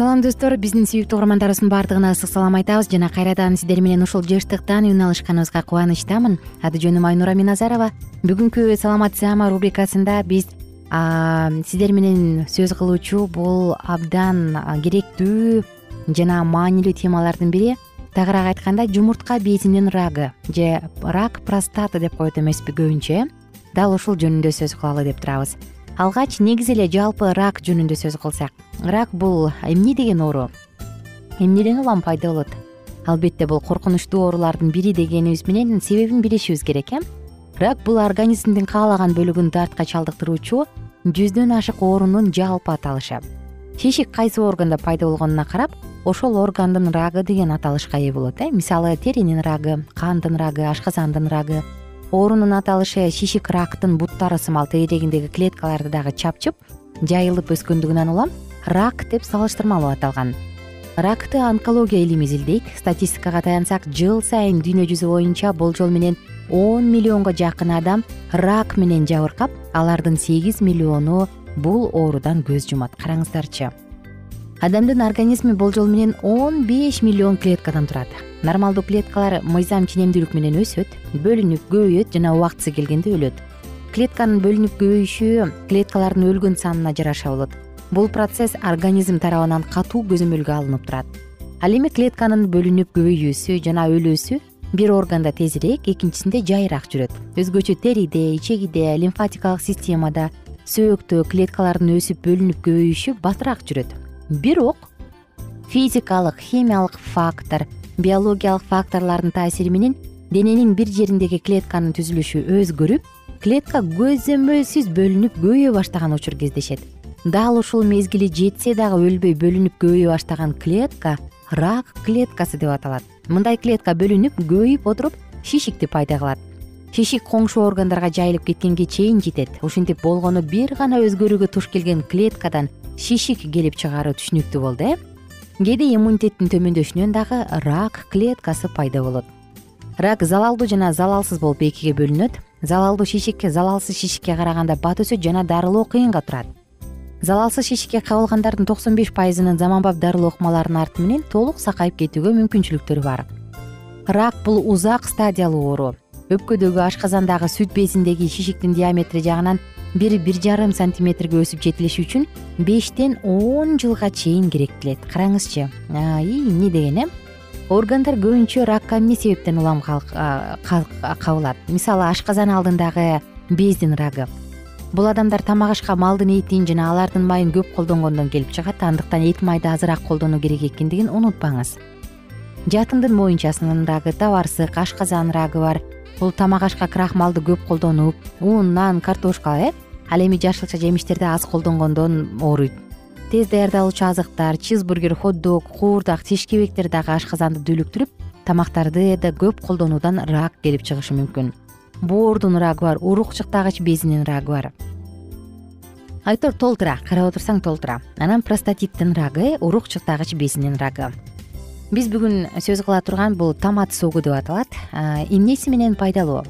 салам достор. Биздин сүйүктүү угармандарыбыздын баардыгына ысык салам айтабыз. Жана кайрадан сиздер менен ушул жыштыктан үн алышканыбызга кубанычтамын. Аты жөнүм айнура миназарова. Бүгүнкү саламат саама рубрикасында биз сиздер менен сөз кылуучу бул абдан керектүү жана маанилүү темалардын бири. Тагыраак айтканда жумуртка безинин рагы же рак простаты деп коет эмеспи көбүнчө. Э дал ушул жөнүндө сөз кылалы деп турабыз алгач негизи эле жалпы рак жөнүндө сөз кылсак. Рак бул эмне деген оору? Эмнеден улам пайда болот? Албетте бул коркунучтуу оорулардын бири дегенибиз менен себебин билишибиз керек э? Рак бул организмдин каалаган бөлүгүн дартка чалдыктыруучу жүздөн ашык оорунун жалпы аталышы. Шишик кайсы органда пайда болгонуна карап ошол органдын рагы деген аталышка ээ болот э? Мисалы теринин рагы кандын рагы ашказандын рагы оорунун аталышы шишик рактын буттары сымал тегерегиндеги клеткаларды дагы чапчып жайылып өскөндүгүнөн улам рак деп салыштырмалуу аталган. Ракты онкология илими изилдейт. Статистикага таянсак жыл сайын дүйнө жүзү боюнча болжол менен он миллионго жакын адам рак менен жабыркап алардын сегиз миллиону бул оорудан көз жумат. Караңыздарчы адамдын организми болжол менен он беш миллион клеткадан турат. Нормалдуу клеткалар мыйзам ченемдүүлүк менен өсөт бөлүнүп көбөйөт жана убактысы келгенде өлөт. Клетканын бөлүнүп көбөйүшү клеткалардын өлгөн санына жараша болот. Бул процесс организм тарабынан катуу көзөмөлгө алынып турат. Ал эми клетканын бөлүнүп көбөйүүсү жана өлүүсү бир органда тезирээк экинчисинде жайыраак жүрөт. Өзгөчө териде ичегиде лимфатикалык системада сөөктө клеткалардын өсүп бөлүнүп көбөйүшү батыраак жүрөт бирок физикалык химиялык фактор биологиялык факторлордун таасири менен дененин бир жериндеги клетканын түзүлүшү өзгөрүп клетка көзөмөлсүз бөлүнүп көбөйө баштаган учур кездешет. Дал ушул мезгили жетсе дагы өлбөй бөлүнүп көбөйө баштаган клетка рак клеткасы деп аталат. Мындай клетка бөлүнүп көбөйүп отуруп шишикти пайда кылат шишик коңшу органдарга жайылып кеткенге чейин жетет. Ушинтип болгону бир гана өзгөрүүгө туш келген клеткадан шишик келип чыгаары түшүнүктүү болду э? Кээде иммунитеттин төмөндөшүнөн дагы рак клеткасы пайда болот. Рак залалдуу жана залалсыз болуп экиге бөлүнөт. Залалдуу шишик залалсыз шишикке караганда бат өсөт жана дарылоо кыйынга турат. Залалсыз шишикке кабылгандардын токсон беш пайызынын заманбап дарылоо ыкмаларынын арты менен толук сакайып кетүүгө мүмкүнчүлүктөрү бар. Рак бул узак стадиялуу оору өпкөдөгү ашказандагы сүт безиндеги шишиктин диаметри жагынан бир бир жарым сантиметрге өсүп жетилиши үчүн бештен он жылга чейин керектелет караңызчы. Эмне деген э? Органдар көбүнчө ракка эмне себептен улам кабылат? Мисалы ашказан алдындагы бездин рагы. Бул адамдар тамак ашка малдын этин жана алардын майын көп колдонгондон келип чыгат андыктан эт майды азыраак колдонуу керек экендигин унутпаңыз. Жатындын моюнчасынын рагы табарсык ашказан рагы бар бул тамак ашка крахмалды көп колдонуп ун нан картошка э? Ал эми жашылча жемиштерди аз колдонгондон ооруйт. Тез даярдалуучу азыктар чизбургер хот дог куурдак тишкебектер дагы ашказанды дүүлүктүрүп тамактарды да көп колдонуудан рак келип чыгышы мүмкүн. Боордун рагы бар урук-чыктагыч безинин рагы бар. Айтор толтура карап отурсаң толтура. Анан простатиттин рагы урук-чыктагыч безинин рагы биз бүгүн сөз кыла турган бул томат согу деп аталат. Эмнеси менен пайдалуу?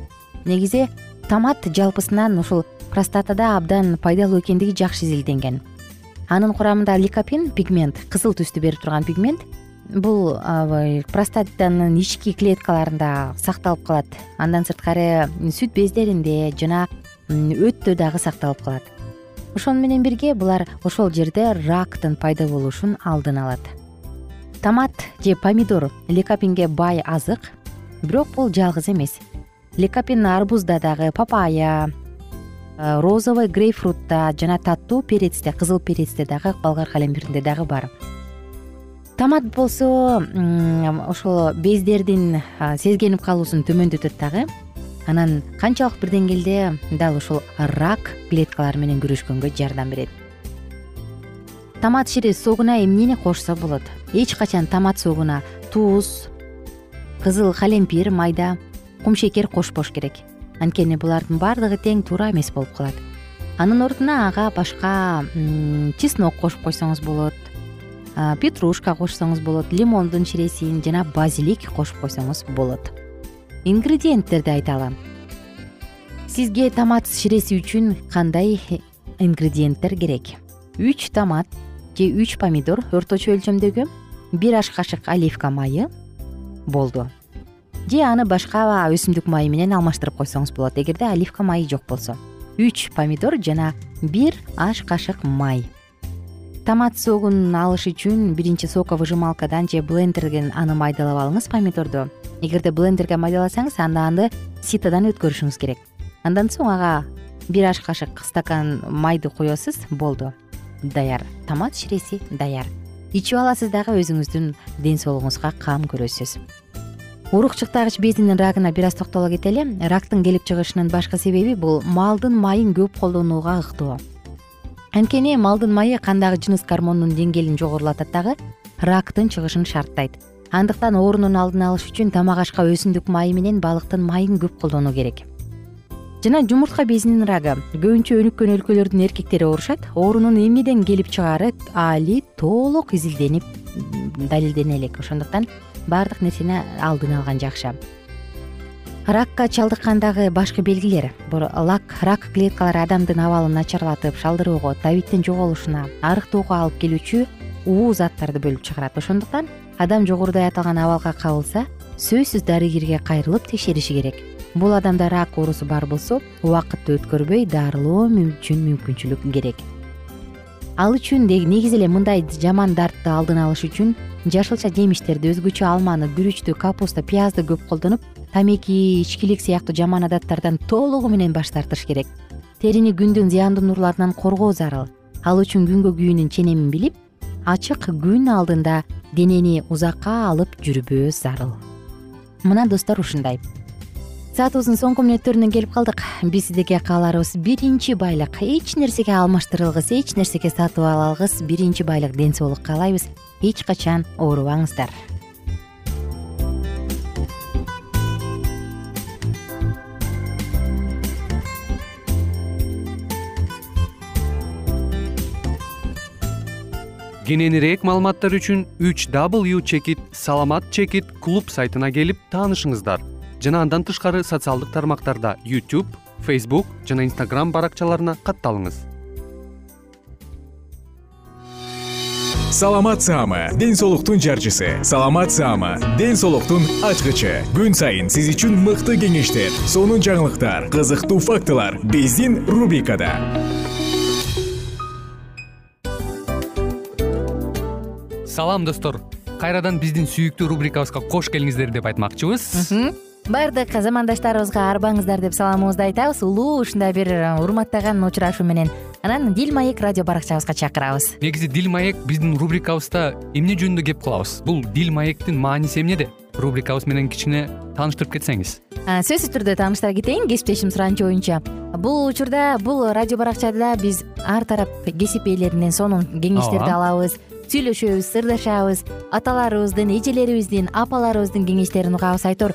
Негизи томат жалпысынан ушул простатада абдан пайдалуу экендиги жакшы изилденген. Анын курамында ликопин пигмент кызыл түстү берип турган пигмент. Бул простатанын ички клеткаларында сакталып калат. Андан сырткары сүт бездеринде жана өттө дагы сакталып калат. Ошону менен бирге булар ошол жерде рактын пайда болушун алдын алат томат же помидор ликопинге бай азык бирок бул жалгыз эмес. Ликопин арбузда дагы папайя розовый грейпфрутта жана таттуу перецте кызыл перецте дагы болгар калембиринде дагы бар. Томат болсо ошол бездердин сезгенип калуусун төмөндөтөт дагы анан канчалык бир деңгээлде дал ушул рак клеткалары менен күрөшкөнгө жардам берет. Томат шире согуна эмнени кошсо болот эч качан томат согуна туз кызыл калемпир майда кумшекер кошпош керек. Анткени булардын баардыгы тең туура эмес болуп калат. Анын ордуна ага башка чеснок кошуп койсоңуз болот петрушка кошсоңуз болот лимондун ширесин жана базилик кошуп койсоңуз болот. Ингредиенттерди айталы сизге томат ширеси үчүн кандай ингредиенттер керек? Үч томат же үч помидор орточо өлчөмдөгү бир аш кашык оливка майы болду. Же аны башка өсүмдүк майы менен алмаштырып койсоңуз болот. Эгерде оливка майы жок болсо. Үч помидор жана бир аш кашык май. Томат согун алыш үчүн биринчи соковыжималкадан же блендерден аны майдалап алыңыз помидорду. Эгерде блендерге майдаласаңыз анда аны ситодан өткөрүшүңүз керек. Андан соң ага бир аш кашык стакан майды коесуз болду. Даяр. Томат ширеси даяр ичип аласыз дагы өзүңүздүн ден соолугуңузга кам көрөсүз. Урук-чыктагыч безинин рагына бир аз токтоло кетели рактын келип чыгышынын башкы себеби бул малдын майын көп колдонууга ыктоо анткени малдын майы кандагы жыныс гормондунун деңгээлин жогорулатат дагы рактын чыгышын шарттайт. Андыктан оорунун алдын алыш үчүн тамак ашка өсүмдүк майы менен балыктын майын көп колдонуу керек жана жумуртка безинин рагы. Көбүнчө өнүккөн өлкөлөрдүн эркектери оорушат оорунун эмнеден келип чыгаары али толук изилденип далилдене элек ошондуктан баардык нерсени алдын алган жакшы. Ракка чалдыккандагы башкы белгилер. Лак рак клеткалары адамдын абалын начарлатып шалдыроого табиттин жоголушуна арыктоого алып келүүчү уу заттарды бөлүп чыгарат. Ошондуктан адам жогоруда аталган абалга кабылса сөзсүз дарыгерге кайрылып текшериши керек бул адамда рак оорусу бар болсо убакытты өткөрбөй дарылоо үчүн мүмкүнчүлүк керек. Ал үчүн негизи эле мындай жаман дартты алдын алыш үчүн жашылча жемиштерди өзгөчө алманы күрүчтү капуста пиязды көп колдонуп тамеки ичкилик сыяктуу жаман адаттардан толугу менен баш тартыш керек. Терини күндүн зыяндуу нурларынан коргоо зарыл. Ал үчүн күнгө күйүүнүн ченемин билип ачык күн алдында денени узакка алып жүрбөө зарыл. Мына достор ушундай саатыбыздын соңку мүнөттөрүнө келип калдык. Биз сиздерге кааларыбыз. Биринчи байлык. Эч нерсеге алмаштырылгыс эч нерсеге сатып ала алгыс биринчи байлык ден соолук каалайбыз. Эч качан оорубаңыздар кененирээк маалыматтар үчүн үч w чекит саламат чекит клуб сайтына келип таанышыңыздар жана андан тышкары социалдык тармактарда youtube facebook жана instagram баракчаларына катталыңыз. Саламат саама ден соолуктун жарчысы. Саламат саама ден соолуктун ачкычы. Күн сайын сиз үчүн мыкты кеңештер сонун жаңылыктар кызыктуу фактылар биздин рубрикада. Салам достор. Кайрадан биздин сүйүктүү рубрикабызга кош келиңиздер деп айтмакчыбыз баардык замандаштарыбызга арбаңыздар деп саламыбызды айтабыз. Улуу ушундай бир урматтаган учурашуу менен анан дил маек радио баракчабызга чакырабыз. Негизи дил маек биздин рубрикабызда эмне жөнүндө кеп кылабыз бул дил маектин мааниси эмнеде рубрикабыз менен кичине тааныштырып кетсеңиз. Сөзсүз түрдө тааныштыра кетейин кесиптешим суранычы боюнча бул учурда бул радио баракчада биз ар тарап кесип ээлеринен сонун кеңештерди алабыз сүйлөшөбүз сырдашабыз аталарыбыздын эжелерибиздин апаларыбыздын кеңештерин угабыз. Айтор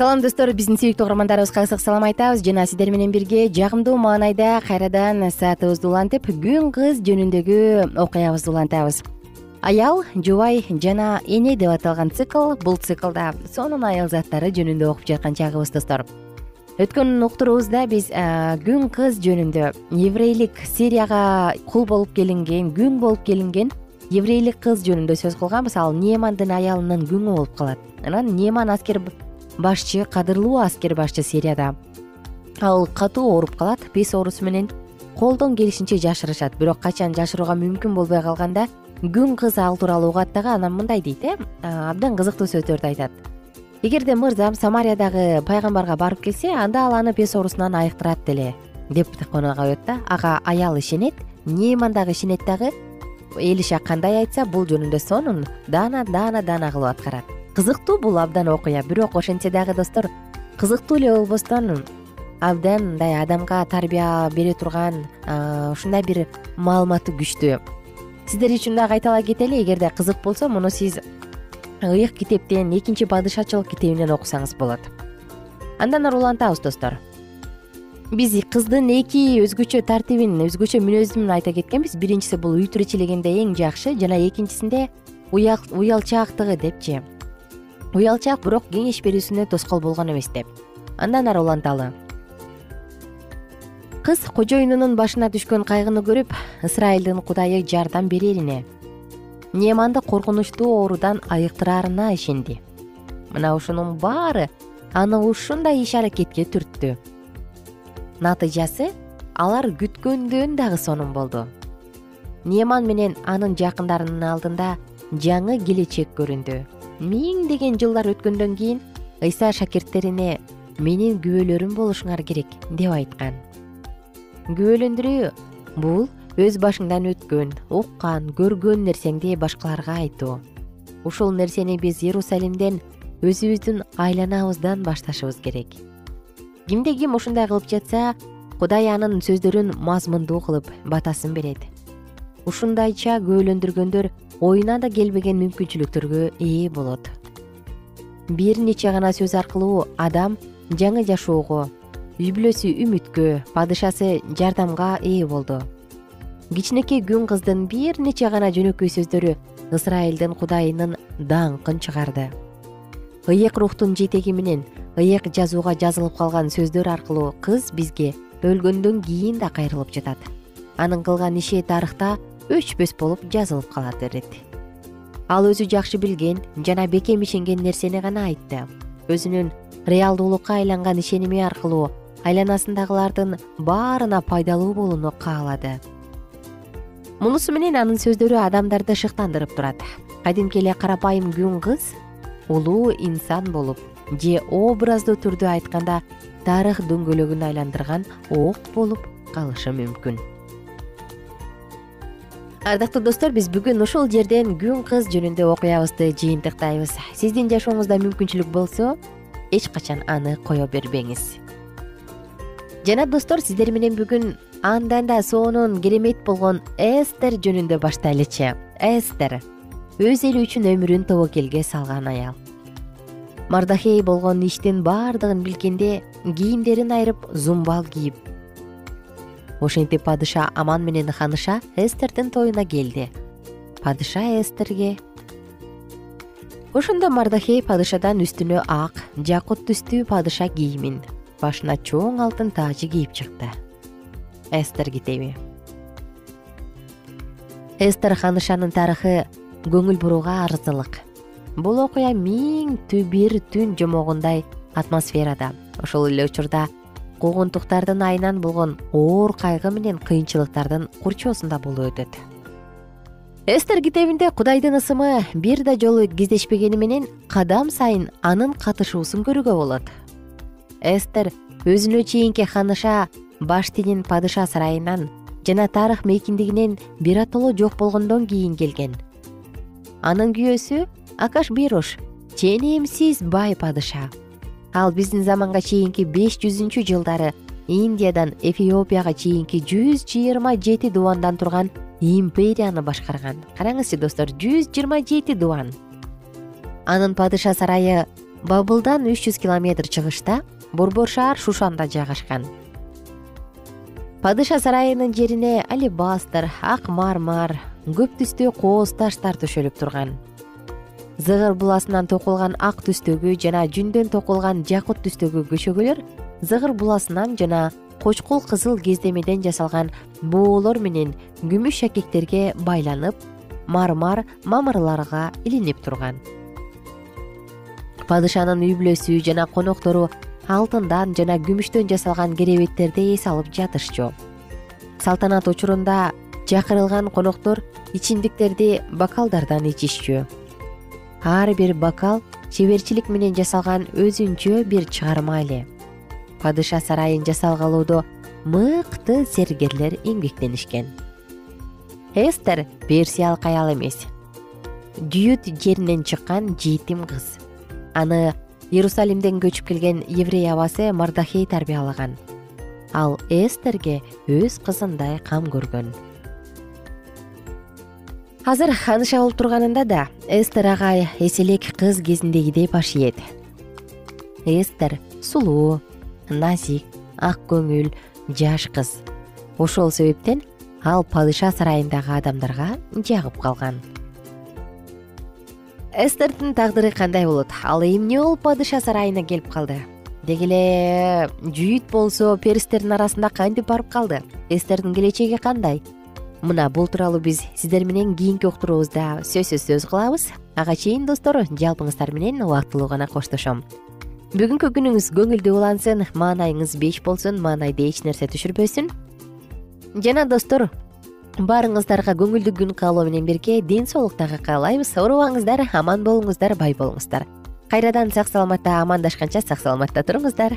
салам достор. Биздин сүйүктүү угармандарыбызга ысык салам айтабыз. Жана сиздер менен бирге жагымдуу маанайда кайрадан саатыбызды улантып күн кыз жөнүндөгү окуябызды улантабыз. Аял жубай жана эне деп аталган цикл бул циклда сонун аял заттары жөнүндө окуп жаткан чагыбыз достор. Өткөн уктуруубузда биз күн кыз жөнүндө еврейлик сирияга кул болуп келинген күң болуп келинген еврейлик кыз жөнүндө сөз кылганбыз. Ал немандын аялынын күңү болуп калат. Анан неман аскер башчы кадырлуу аскер башчы сирияда ал катуу ооруп калат бес оорусу менен колдон келишинче жашырышат. Бирок качан жашырууга мүмкүн болбой калганда күң кыз ал тууралуу угат дагы анан мындай дейт э? Абдан кызыктуу сөздөрдү айтат. Эгерде мырзам самариядагы пайгамбарга барып келсе анда ал аны бес оорусунан айыктырат деле деп кона коет да. Ага аял ишенет неман дагы ишенет дагы элиша кандай айтса бул жөнүндө сонун даана даана даана кылып аткарат кызыктуу бул абдан окуя бирок ошентсе дагы достор кызыктуу эле болбостон абдан мындай адамга тарбия бере турган ушундай бир маалыматы күчтүү. Сиздер үчүн дагы айта ала кетели эгерде кызык болсо муну сиз ыйык китептен экинчи падышачылык китебинен окусаңыз болот. Андан ары улантабыз достор. Биз кыздын эки өзгөчө тартибин өзгөчө мүнөзүн айта кеткенбиз. Биринчиси бул үй тиричилигинде эң жакшы жана экинчисинде уялчаактыгы депчи уялчаак бирок кеңеш берүүсүнө тоскоол болгон эмес деп. Андан ары уланталы кыз кожоюнунун башына түшкөн кайгыны көрүп ысрайылдын кудайы жардам берерине неманды коркунучтуу оорудан айыктыраарына ишенди. Мына ушунун баары аны ушундай иш аракетке түрттү. Натыйжасы алар күткөндөн дагы сонун болду. Неман менен анын жакындарынын алдында жаңы келечек көрүндү миңдеген жылдар өткөндөн кийин ыйса шакирттерине менин күбөлөрүм болушуңар керек деп айткан. Күбөлөндүрүү бул өз башыңдан өткөн уккан көргөн нерсеңди башкаларга айтуу ушул нерсени биз иерусалимден өзүбүздүн айланабыздан башташыбыз керек. Кимде ким ушундай кылып жатса кудай анын сөздөрүн мазмундуу кылып батасын берет ушундайча күбөлөндүргөндөр оюна да келбеген мүмкүнчүлүктөргө ээ болот. Бир нече гана сөз аркылуу адам жаңы жашоого үй бүлөсү үмүткө падышасы жардамга ээ болду. Кичинекей күң кыздын бир нече гана жөнөкөй сөздөрү ысрайылдын кудайынын даңкын чыгарды. Ыйык рухтун жетеги менен ыйык жазууга жазылып калган сөздөр аркылуу кыз бизге өлгөндөн кийин да кайрылып жатат. Анын кылган иши тарыхта өчпөс болуп жазылып кала берет ал өзү жакшы билген жана бекем ишенген нерсени гана айтты. Өзүнүн реалдуулукка айланган ишеними аркылуу айланасындагылардын баарына пайдалуу болууну каалады. Мунусу менен анын сөздөрү адамдарды шыктандырып турат. Кадимки эле карапайым күң кыз улуу инсан болуп же образдуу түрдө айтканда тарых дөңгөлөгүн айландырган ок болуп калышы мүмкүн ардактуу достор биз бүгүн ушул жерден күн кыз жөнүндө окуябызды жыйынтыктайбыз. Сиздин жашооңузда мүмкүнчүлүк болсо эч качан аны кое бербеңиз. Жана достор сиздер менен бүгүн андан да сонун керемет болгон эстер жөнүндө баштайлычы. Эстер өз эли үчүн өмүрүн тобокелге салган аял. Мардахей болгон иштин баардыгын билгенде кийимдерин айырып зумбал кийип ошентип падыша аман менен ханыша эстердин тоюна келди. Падыша эстерге ошондо мардахей падышадан үстүнө ак жакут түстүү падыша кийимин башына чоң алтын таажы кийип чыкты эстер китеби эстер ханышанын тарыхы көңүл бурууга арзылык. Бул окуя миң бир түн жомогундай атмосферада. Ошол эле учурда куугунтуктардын айынан болгон оор кайгы менен кыйынчылыктардын курчоосунда болуп өтөт. Эстер китебинде кудайдын ысымы бир да жолу кездешпегени менен кадам сайын анын катышуусун көрүүгө болот. Эстер өзүнө чейинки ханыша баштинин падыша сарайынан жана тарых мейкиндигинен биротоло жок болгондон кийин келген. Анын күйөөсү акаш бирош ченемсиз бай падыша ал биздин заманга чейинки беш жүзүнчү жылдары индиядан эфиопияга чейинки жүз жыйырма жети дубандан турган империяны башкарган. Караңызчы достор жүз жыйырма жети дубан анын падыша сарайы бабылдан үч жүз километр чыгышта борбор шаар шушанда жайгашкан. Падыша сарайынын жерине алебастр ак мармар көп түстүү кооз таштар төшөлүп турган зыгыр буласынан токулган ак түстөгү жана жүндөн токулган жакут түстөгү көчөгөлөр зыгыр буласынан жана кочкул кызыл кездемеден жасалган боолор менен күмүш шакектерге байланып мармар мамырларга илинип турган. Падышанын үй бүлөсү жана коноктору алтындан жана күмүштөн жасалган керебеттерди эс алып жатышчу. Салтанат учурунда чакырылган коноктор ичимдиктерди бокалдардан ичишчү ар бир бокал чеберчилик менен жасалган өзүнчө бир чыгарма эле. Падыша сарайын жасалгалоодо мыкты зергерлер эмгектенишкен. Эстер персиялык аял эмес. Жүйүт жеринен чыккан жетим кыз. Аны иерусалимден көчүп келген еврей абасы мардахей тарбиялаган. Ал эстерге өз кызындай кам көргөн азыр ханыша болуп турганында да эстер агай эселек кыз кезиндегидей баш ийет. Эстер сулуу назик ак көңүл жаш кыз. Ошол себептен ал падыша сарайындагы адамдарга жагып калган. Эстердин тагдыры кандай болот? Ал эмне болуп падыша сарайына келип калды? Деги эле жүйүт болсо перистердин арасында кантип барып калды? Эстердин келечеги кандай мына бул тууралуу биз сиздер менен кийинки уктуруубузда сөзсүз сөз кылабыз. Ага чейин достор жалпыңыздар менен убактылуу гана коштошом. Бүгүнкү күнүңүз көңүлдүү улансын маанайыңыз беш болсун маанайда эч нерсе түшүрбөсүн. Жана достор баарыңыздарга көңүлдүү күн каалоо менен бирге ден соолук дагы каалайбыз. Оорубаңыздар аман болуңуздар бай болуңуздар. Кайрадан сак саламатта амандашканча сак саламатта туруңуздар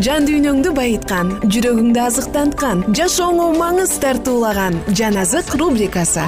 жан дүйнөңдү байыткан жүрөгүңдү азыктанткан жашооңо маңыз тартуулаган жан азык рубрикасы.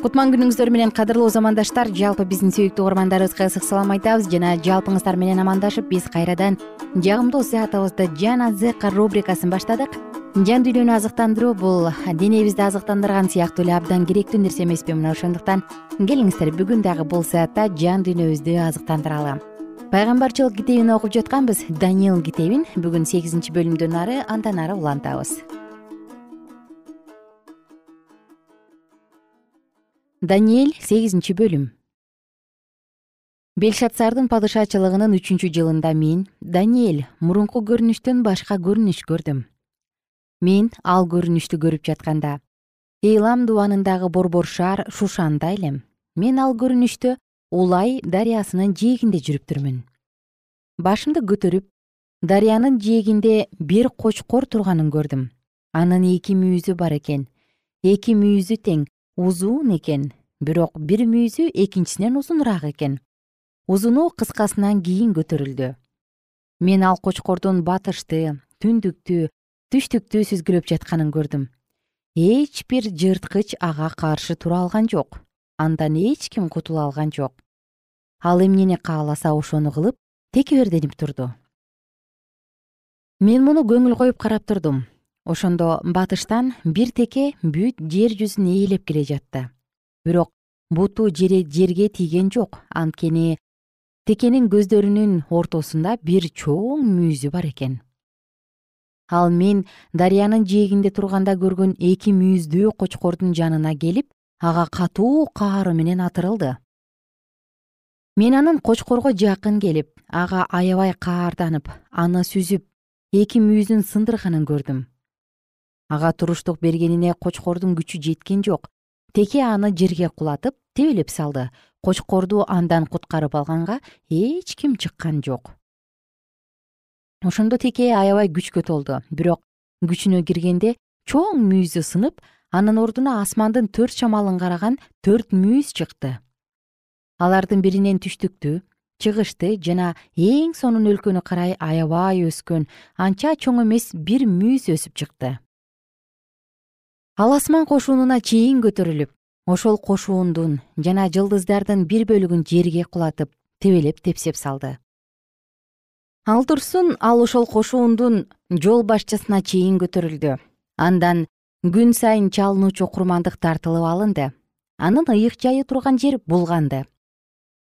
Кутман күнүңүздөр менен кадырлуу замандаштар жалпы биздин сүйүктүү угармандарыбызга ысык салам айтабыз жана жалпыңыздар менен амандашып биз кайрадан жагымдуу саатыбызды жан азык рубрикасын баштадык жан дүйнөнү азыктандыруу бул денебизди азыктандырган сыяктуу эле абдан керектүү нерсе эмеспи мына ошондуктан келиңиздер бүгүн дагы бул саатта жан дүйнөбүздү азыктандыралы пайгамбарчылык китебин окуп жатканбыз. Даниил китебин бүгүн сегизинчи бөлүмдөн ары андан ары улантабыз. Даниэль сегизинчи бөлүм. Белшатсардын падышачылыгынын үчүнчү жылында мен даниэль мурунку көрүнүштөн башка көрүнүш көрдүм мен ал көрүнүштү көрүп жатканда. Эйлам дубанындагы борбор шаар шушанда элем. Мен ал көрүнүштө улай дарыясынын жээгинде жүрүптүрмүн башымды көтөрүп дарыянын жээгинде бир кочкор турганын көрдүм. Анын эки мүйүзү бар экен. Эки мүйүзү тең узун экен. Бирок бир мүйүзү экинчисинен узунураак экен. Узуну кыскасынан кийин көтөрүлдү. Мен ал кочкордун батышты түндүктү түштүктү сүзгүлөп жатканын көрдүм. Эч бир жырткыч ага каршы тура алган жок. Андан эч ким кутула алган жок. Ал эмнени кааласа ошону кылып текеберденип турду. Мен муну көңүл коюп карап турдум. Ошондо батыштан бир теке бүт жер жүзүн ээлеп келе жатты. Бирок буту жерге тийген жок. Анткени текенин көздөрүнүн ортосунда бир чоң мүйүзү бар экен ал мен дарыянын жээгинде турганда көргөн эки мүйүздүү кочкордун жанына келип ага катуу каары менен атырылды. Мен анын кочкорго жакын келип ага аябай каарданып аны сүзүп эки мүйүзүн сындырганын көрдүм. Ага туруштук бергенине кочкордун күчү жеткен жок. Теке аны жерге кулатып тебелеп салды. Кочкорду андан куткарып алганга эч ким чыккан жок ошондо теке аябай күчкө толду бирок күчүнө киргенде чоң мүйүзү сынып анын ордуна асмандын төрт шамалын караган төрт мүйүз чыкты. Алардын биринен түштүктү чыгышты жана эң сонун өлкөнү карай аябай өскөн анча чоң эмес бир мүйүз өсүп чыкты. Ал асман кошунуна чейин көтөрүлүп ошол кошуундун жана жылдыздардын бир бөлүгүн жерге кулатып тебелеп тепсеп салды ал турсун ал ошол кошуундун жол башчысына чейин көтөрүлдү. Андан күн сайын чалынуучу курмандык тартылып алынды. Анын ыйык жайы турган жер булганды.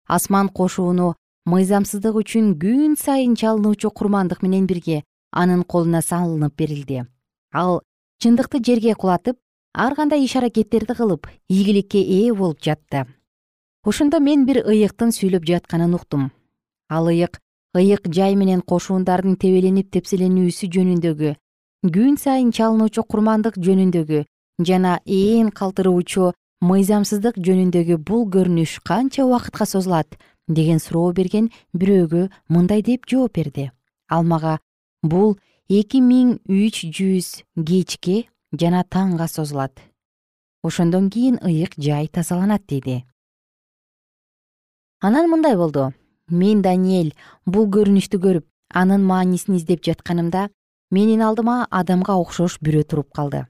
Асман кошууну мыйзамсыздык үчүн күн сайын чалынуучу курмандык менен бирге анын колуна салынып берилди. Ал чындыкты жерге кулатып ар кандай иш аракеттерди кылып ийгиликке ээ болуп жатты. Ошондо мен бир ыйыктын сүйлөп жатканын уктум. Ал ыйык ыйык жай менен кошуундардын тебеленип тепселенүүсү жөнүндөгү күн сайын чалынуучу курмандык жөнүндөгү жана ээн калтыруучу мыйзамсыздык жөнүндөгү бул көрүнүш канча убакытка созулат деген суроо берген бирөөгө мындай деп жооп берди. Ал мага бул эки миң үч жүз кечке жана таңга созулат. Ошондон кийин ыйык жай тазаланат деди. Анан мындай болду мен даниэль бул көрүнүштү көрүп анын маанисин издеп жатканымда менин алдыма адамга окшош бирөө туруп калды.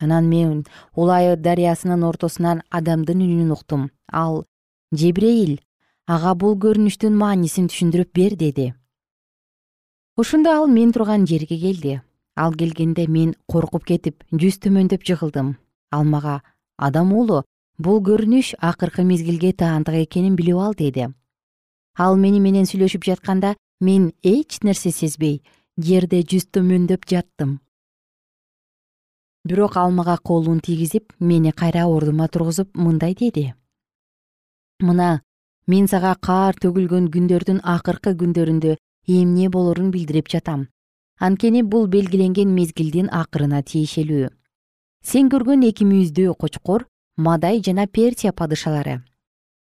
Анан мен улай дарыясынын ортосунан адамдын үнүн уктум. Ал жебрейил ага бул көрүнүштүн маанисин түшүндүрүп бер деди. Ошондо ал мен турган жерге келди. Ал келгенде мен коркуп кетип жүз төмөндөп жыгылдым. Ал мага адам уулу бул көрүнүш акыркы мезгилге таандык экенин билип ал деди ал мени менен сүйлөшүп жатканда мен эч нерсе сезбей жерде жүз төмөндөп жаттым. Бирок ал мага колун тийгизип мени кайра ордума тургузуп мындай деди. Мына мен сага каар төгүлгөн күндөрдүн акыркы күндөрүндө эмне болорун билдирип жатам. Анткени бул белгиленген мезгилдин акырына тиешелүү. Сен көргөн эки мүйүздүү кочкор мадай жана персия падышалары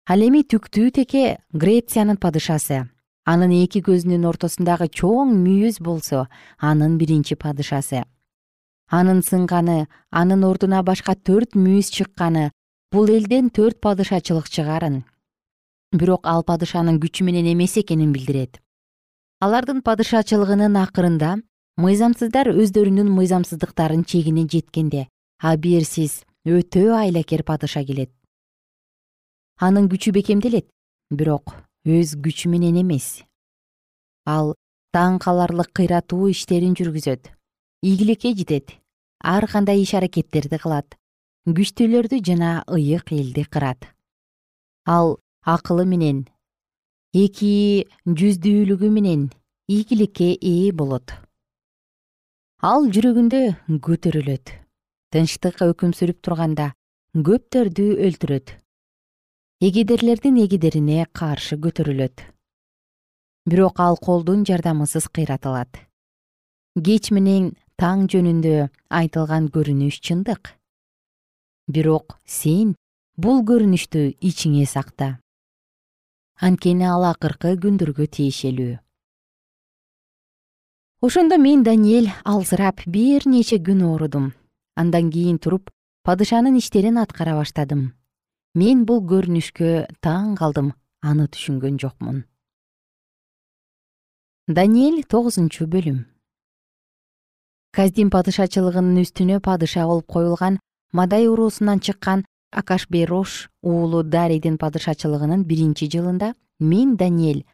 ал эми түктүү теке грециянын падышасы. Анын эки көзүнүн ортосундагы чоң мүйүз болсо анын биринчи падышасы. Анын сынганы анын ордуна башка төрт мүйүз чыкканы бул элден төрт падышачылык чыгарын. Бирок ал падышанын күчү менен эмес экенин билдирет. Алардын падышачылыгынын акырында мыйзамсыздар өздөрүнүн мыйзамсыздыктарынын чегине жеткенде абийирсиз өтө айлакер падыша келет анын күчү бекемделет бирок өз күчү менен эмес. Ал таң каларлык кыйратуу иштерин жүргүзөт ийгиликке жетет ар кандай иш аракеттерди кылат күчтүүлөрдү жана ыйык элди кырат. Ал акылы менен эки жүздүүлүгү менен ийгиликке ээ болот. Ал жүрөгүндө көтөрүлөт тынчтык өкүм сүрүп турганда көптөрдү өлтүрөт эгедерлердин эгедерине каршы көтөрүлөт. Бирок ал колдун жардамысыз кыйратылат кеч менен таң жөнүндө айтылган көрүнүш чындык. Бирок сен бул көрүнүштү ичиңе сакта. Анткени ал акыркы күндөргө тиешелүү. Ошондо мен даниэль алсырап бир нече күн оорудум. Андан кийин туруп падышанын иштерин аткара баштадым мен бул көрүнүшкө таң калдым аны түшүнгөн жокмун. Даниэль тогузунчу бөлүм. Каздин падышачылыгынын үстүнө падыша болуп коюлган мадай уруусунан чыккан акашбейрош уулу дарийдин падышачылыгынын биринчи жылында мен даниэль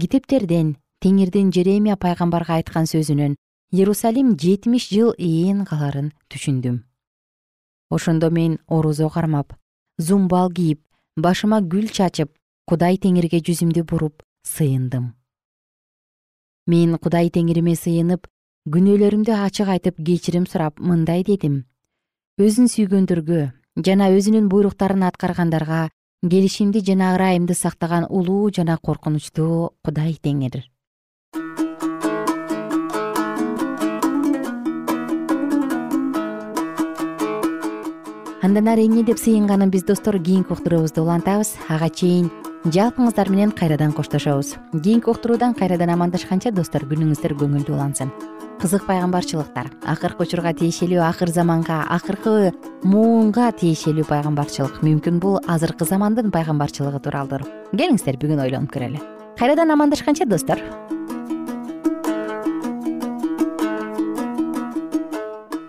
китептерден теңирдин жеремия пайгамбарга айткан сөзүнөн иерусалим жетимиш жыл ээн каларын түшүндүм. Ошондо мен орозо кармап зумбал кийип башыма гүл чачып кудай теңирге жүзүмдү буруп сыйындым. Мен кудай теңириме сыйынып күнөөлөрүмдү ачык айтып кечирим сурап мындай дедим. Өзүн сүйгөндөргө жана өзүнүн буйруктарын аткаргандарга келишимди жана ырайымды сактаган улуу жана коркунучтуу кудай теңир андан ары эмне деп сыйынганын биз достор кийинки уктуруубузда улантабыз. Ага чейин жалпыңыздар менен кайрадан коштошобуз. Кийинки уктуруудан кайрадан амандашканча достор күнүңүздөр көңүлдүү улансын. Кызык пайгамбарчылыктар акыркы учурга тиешелүү акыр заманга акыркы муунга тиешелүү пайгамбарчылык мүмкүн бул. Азыркы замандын пайгамбарчылыгы тууралдыр. Келиңиздер бүгүн ойлонуп көрөлү. Кайрадан амандашканча достор